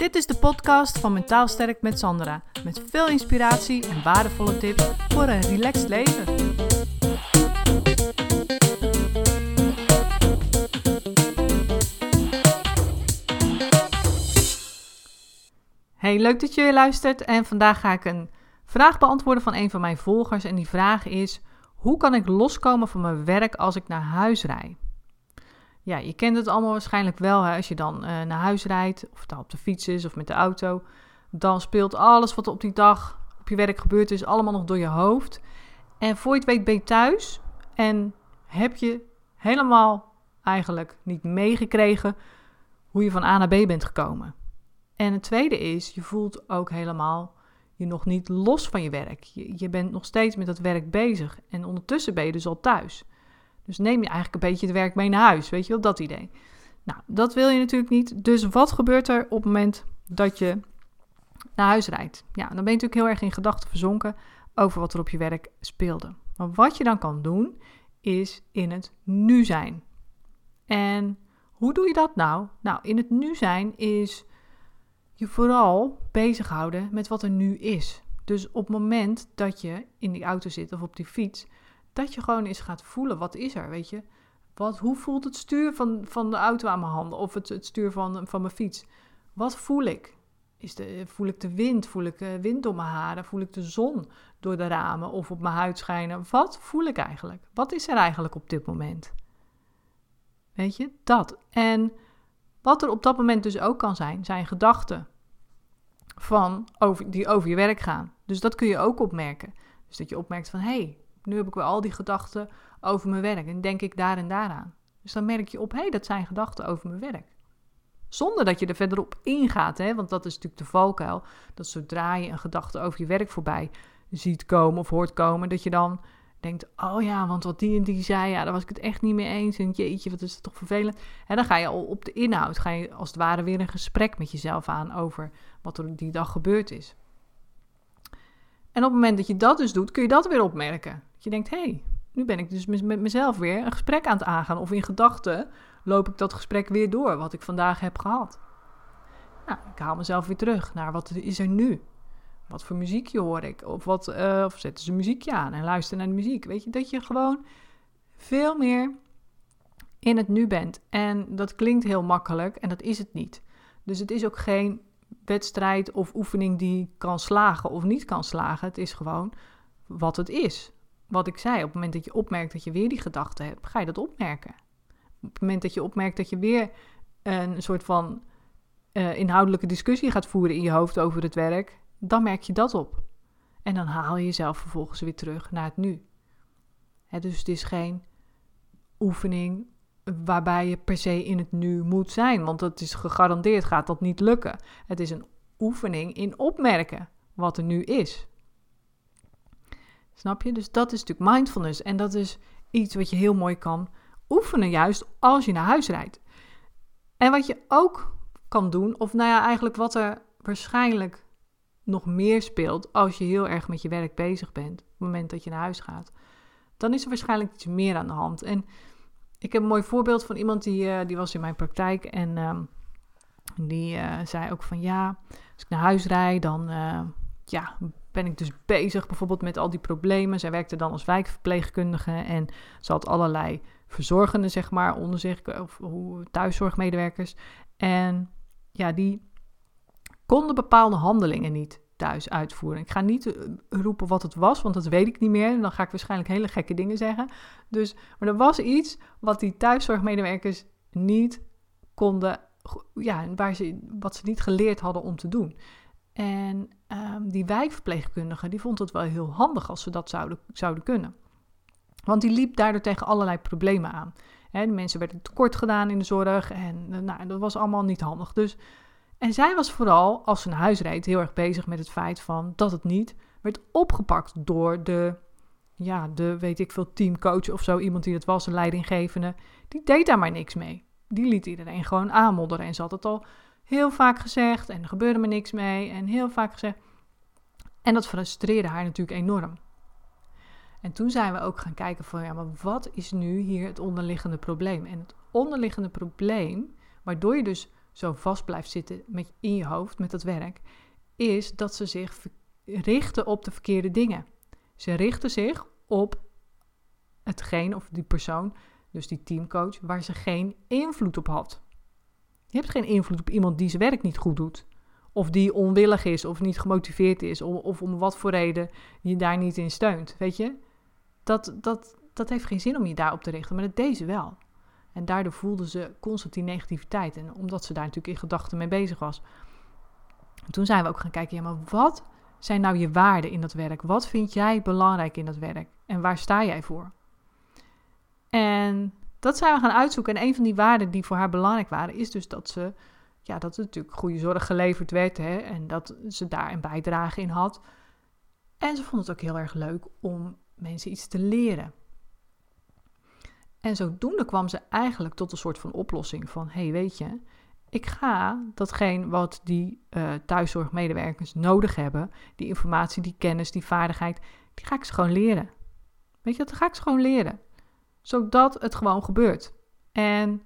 Dit is de podcast van Mentaal Sterk met Sandra. Met veel inspiratie en waardevolle tips voor een relaxed leven. Hey, leuk dat je weer luistert. En vandaag ga ik een vraag beantwoorden van een van mijn volgers. En die vraag is: hoe kan ik loskomen van mijn werk als ik naar huis rijd? Ja, je kent het allemaal waarschijnlijk wel. Hè? Als je dan uh, naar huis rijdt, of het op de fiets is of met de auto, dan speelt alles wat op die dag op je werk gebeurd is, allemaal nog door je hoofd. En voor je het weet ben je thuis en heb je helemaal eigenlijk niet meegekregen hoe je van A naar B bent gekomen. En het tweede is, je voelt ook helemaal je nog niet los van je werk. Je, je bent nog steeds met dat werk bezig en ondertussen ben je dus al thuis. Dus neem je eigenlijk een beetje het werk mee naar huis, weet je wel, dat idee. Nou, dat wil je natuurlijk niet. Dus wat gebeurt er op het moment dat je naar huis rijdt? Ja, dan ben je natuurlijk heel erg in gedachten verzonken over wat er op je werk speelde. Maar wat je dan kan doen, is in het nu zijn. En hoe doe je dat nou? Nou, in het nu zijn is je vooral bezighouden met wat er nu is. Dus op het moment dat je in die auto zit of op die fiets, dat je gewoon eens gaat voelen, wat is er, weet je? Wat, hoe voelt het stuur van, van de auto aan mijn handen of het, het stuur van, van mijn fiets? Wat voel ik? Is de, voel ik de wind? Voel ik uh, wind door mijn haren? Voel ik de zon door de ramen of op mijn huid schijnen? Wat voel ik eigenlijk? Wat is er eigenlijk op dit moment? Weet je, dat. En wat er op dat moment dus ook kan zijn, zijn gedachten van over, die over je werk gaan. Dus dat kun je ook opmerken. Dus dat je opmerkt van, hé, hey, nu heb ik weer al die gedachten over mijn werk en denk ik daar en daaraan. Dus dan merk je op, hé, hey, dat zijn gedachten over mijn werk. Zonder dat je er verderop ingaat, hè? want dat is natuurlijk de valkuil. Dat zodra je een gedachte over je werk voorbij ziet komen of hoort komen, dat je dan denkt, oh ja, want wat die en die zei, ja, daar was ik het echt niet mee eens. En jeetje, wat is het toch vervelend. En dan ga je al op de inhoud, ga je als het ware weer een gesprek met jezelf aan over wat er die dag gebeurd is. En op het moment dat je dat dus doet, kun je dat weer opmerken. Je denkt, hé, hey, nu ben ik dus met mezelf weer een gesprek aan het aangaan. Of in gedachten loop ik dat gesprek weer door, wat ik vandaag heb gehad. Nou, ik haal mezelf weer terug naar wat is er nu. Wat voor muziekje hoor ik? Of, wat, uh, of zetten ze muziekje aan en luisteren naar de muziek. Weet je, dat je gewoon veel meer in het nu bent. En dat klinkt heel makkelijk en dat is het niet. Dus het is ook geen wedstrijd of oefening die kan slagen of niet kan slagen. Het is gewoon wat het is. Wat ik zei, op het moment dat je opmerkt dat je weer die gedachte hebt, ga je dat opmerken. Op het moment dat je opmerkt dat je weer een soort van uh, inhoudelijke discussie gaat voeren in je hoofd over het werk, dan merk je dat op. En dan haal je jezelf vervolgens weer terug naar het nu. dus het is geen oefening waarbij je per se in het nu moet zijn, want dat is gegarandeerd gaat dat niet lukken. Het is een oefening in opmerken wat er nu is. Snap je? Dus dat is natuurlijk mindfulness en dat is iets wat je heel mooi kan oefenen juist als je naar huis rijdt. En wat je ook kan doen, of nou ja, eigenlijk wat er waarschijnlijk nog meer speelt als je heel erg met je werk bezig bent, op het moment dat je naar huis gaat, dan is er waarschijnlijk iets meer aan de hand. En ik heb een mooi voorbeeld van iemand die, uh, die was in mijn praktijk en um, die uh, zei ook van ja, als ik naar huis rijd, dan uh, ja, ben ik dus bezig bijvoorbeeld met al die problemen. Zij werkte dan als wijkverpleegkundige en ze had allerlei verzorgenden, zeg maar, onder zich, of thuiszorgmedewerkers. En ja, die konden bepaalde handelingen niet thuis uitvoeren. Ik ga niet eh, roepen wat het was, want dat weet ik niet meer. Dan ga ik waarschijnlijk hele gekke dingen zeggen. Dus, maar er was iets wat die thuiszorgmedewerkers niet konden, ja, waar ze, wat ze niet geleerd hadden om te doen. En um, die wijkverpleegkundige, die vond het wel heel handig als ze dat zouden, zouden kunnen. Want die liep daardoor tegen allerlei problemen aan. De mensen werden tekort gedaan in de zorg en eh, nou, dat was allemaal niet handig. Dus en zij was vooral, als ze naar huis reed, heel erg bezig met het feit van dat het niet werd opgepakt door de, ja, de, weet ik veel, teamcoach of zo, iemand die het was, een leidinggevende. Die deed daar maar niks mee. Die liet iedereen gewoon aanmodderen. En ze had het al heel vaak gezegd en er gebeurde maar niks mee en heel vaak gezegd. En dat frustreerde haar natuurlijk enorm. En toen zijn we ook gaan kijken van, ja, maar wat is nu hier het onderliggende probleem? En het onderliggende probleem, waardoor je dus zo vast blijft zitten met, in je hoofd met dat werk, is dat ze zich richten op de verkeerde dingen. Ze richten zich op hetgeen of die persoon, dus die teamcoach, waar ze geen invloed op had. Je hebt geen invloed op iemand die zijn werk niet goed doet. Of die onwillig is of niet gemotiveerd is. Of, of om wat voor reden je daar niet in steunt. Weet je? Dat, dat, dat heeft geen zin om je daarop te richten. Maar dat deed ze wel. En daardoor voelde ze constant die negativiteit. En omdat ze daar natuurlijk in gedachten mee bezig was. toen zijn we ook gaan kijken, ja, maar wat zijn nou je waarden in dat werk? Wat vind jij belangrijk in dat werk? En waar sta jij voor? En dat zijn we gaan uitzoeken. En een van die waarden die voor haar belangrijk waren, is dus dat ze, ja, dat er natuurlijk goede zorg geleverd werd. Hè, en dat ze daar een bijdrage in had. En ze vond het ook heel erg leuk om mensen iets te leren. En zodoende kwam ze eigenlijk tot een soort van oplossing van, hey, weet je, ik ga datgene wat die uh, thuiszorgmedewerkers nodig hebben, die informatie, die kennis, die vaardigheid, die ga ik ze gewoon leren. Weet je, dat ga ik ze gewoon leren zodat het gewoon gebeurt. En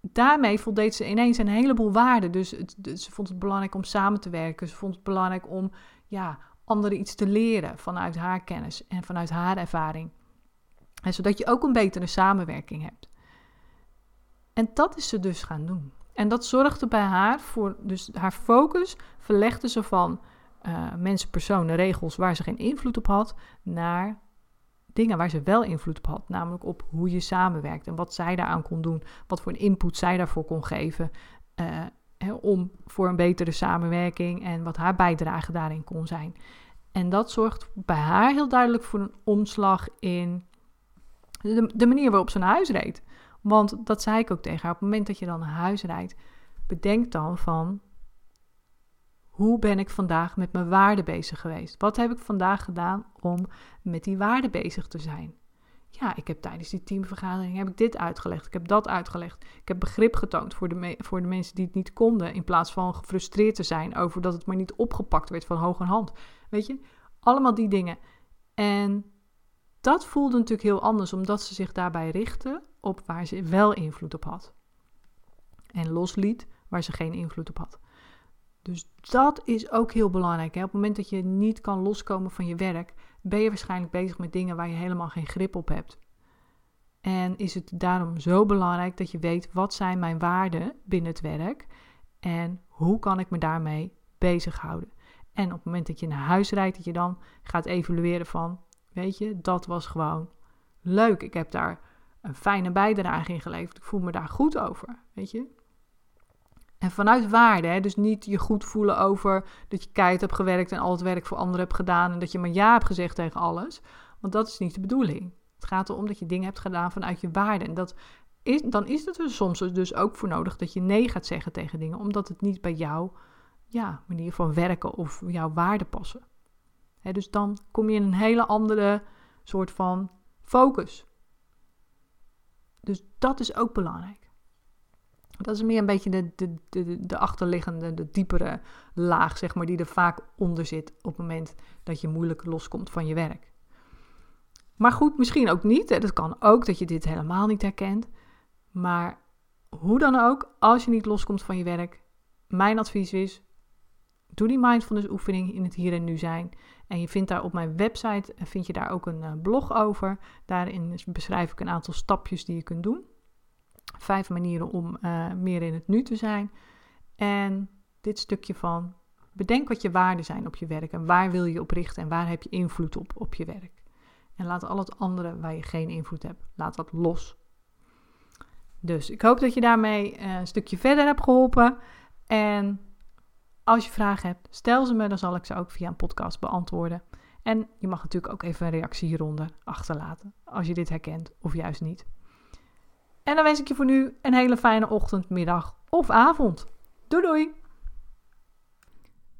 daarmee voldeed ze ineens een heleboel waarden. Dus ze vond het belangrijk om samen te werken. Ze vond het belangrijk om ja, anderen iets te leren vanuit haar kennis en vanuit haar ervaring. En zodat je ook een betere samenwerking hebt. En dat is ze dus gaan doen. En dat zorgde bij haar voor, dus haar focus verlegde ze van uh, mensen, personen, regels waar ze geen invloed op had, naar dingen waar ze wel invloed op had. Namelijk op hoe je samenwerkt en wat zij daaraan kon doen. Wat voor een input zij daarvoor kon geven. Hè, om voor een betere samenwerking en wat haar bijdrage daarin kon zijn. En dat zorgt bij haar heel duidelijk voor een omslag in de, de manier waarop ze naar huis reed. Want dat zei ik ook tegen haar. Op het moment dat je dan naar huis rijdt, bedenk dan van hoe ben ik vandaag met mijn waarden bezig geweest? Wat heb ik vandaag gedaan om met die waarden bezig te zijn? Ja, ik heb tijdens die teamvergadering heb ik dit uitgelegd, ik heb dat uitgelegd. Ik heb begrip getoond voor de, voor de mensen die het niet konden, in plaats van gefrustreerd te zijn over dat het maar niet opgepakt werd van hoge hand. Weet je, allemaal die dingen. En dat voelde natuurlijk heel anders, omdat ze zich daarbij richtte op waar ze wel invloed op had. En losliet waar ze geen invloed op had. Dus dat is ook heel belangrijk. Hè? Op het moment dat je niet kan loskomen van je werk, ben je waarschijnlijk bezig met dingen waar je helemaal geen grip op hebt. En is het daarom zo belangrijk dat je weet wat zijn mijn waarden binnen het werk en hoe kan ik me daarmee bezighouden. En op het moment dat je naar huis rijdt, dat je dan gaat evalueren van, weet je, dat was gewoon leuk. Ik heb daar een fijne bijdrage in geleverd. Ik voel me daar goed over, weet je. En vanuit waarde, hè? dus niet je goed voelen over dat je keihard hebt gewerkt en al het werk voor anderen hebt gedaan en dat je maar ja hebt gezegd tegen alles. Want dat is niet de bedoeling. Het gaat erom dat je dingen hebt gedaan vanuit je waarde. En dat is, dan is het er soms dus ook voor nodig dat je nee gaat zeggen tegen dingen, omdat het niet bij jouw ja, manier van werken of jouw waarde passen. Dus dan kom je in een hele andere soort van focus. Dus dat is ook belangrijk. Dat is meer een beetje de, de, de, de achterliggende, de diepere laag, zeg maar, die er vaak onder zit op het moment dat je moeilijk loskomt van je werk. Maar goed, misschien ook niet. Het kan ook dat je dit helemaal niet herkent. Maar hoe dan ook, als je niet loskomt van je werk, mijn advies is: doe die mindfulness oefening in het hier en nu zijn. En je vindt daar op mijn website vind je daar ook een eh, blog over. Daarin beschrijf ik een aantal stapjes die je kunt doen. Vijf manieren om uh, meer in het nu te zijn. En dit stukje van bedenk wat je waarden zijn op je werk en waar wil je op richten en waar heb je invloed op op je werk. En laat al het andere waar je geen invloed hebt, laat dat los. Dus ik hoop dat je daarmee uh, een stukje verder hebt geholpen. En als je vragen hebt, stel ze me, dan zal ik ze ook via een podcast beantwoorden. En je mag natuurlijk ook even een reactie hieronder achterlaten als je dit herkent of juist niet. En dan wens ik je voor nu een hele fijne ochtend, middag of avond. Doei doei!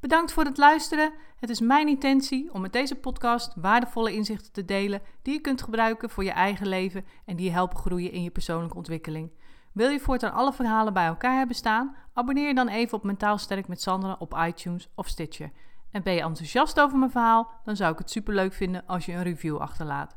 Bedankt voor het luisteren. Het is mijn intentie om met deze podcast waardevolle inzichten te delen die je kunt gebruiken voor je eigen leven en die je helpen groeien in je persoonlijke ontwikkeling. Wil je voortaan alle verhalen bij elkaar hebben staan? Abonneer je dan even op Mentaal Sterk met Sandra op iTunes of Stitcher. En ben je enthousiast over mijn verhaal? Dan zou ik het superleuk vinden als je een review achterlaat.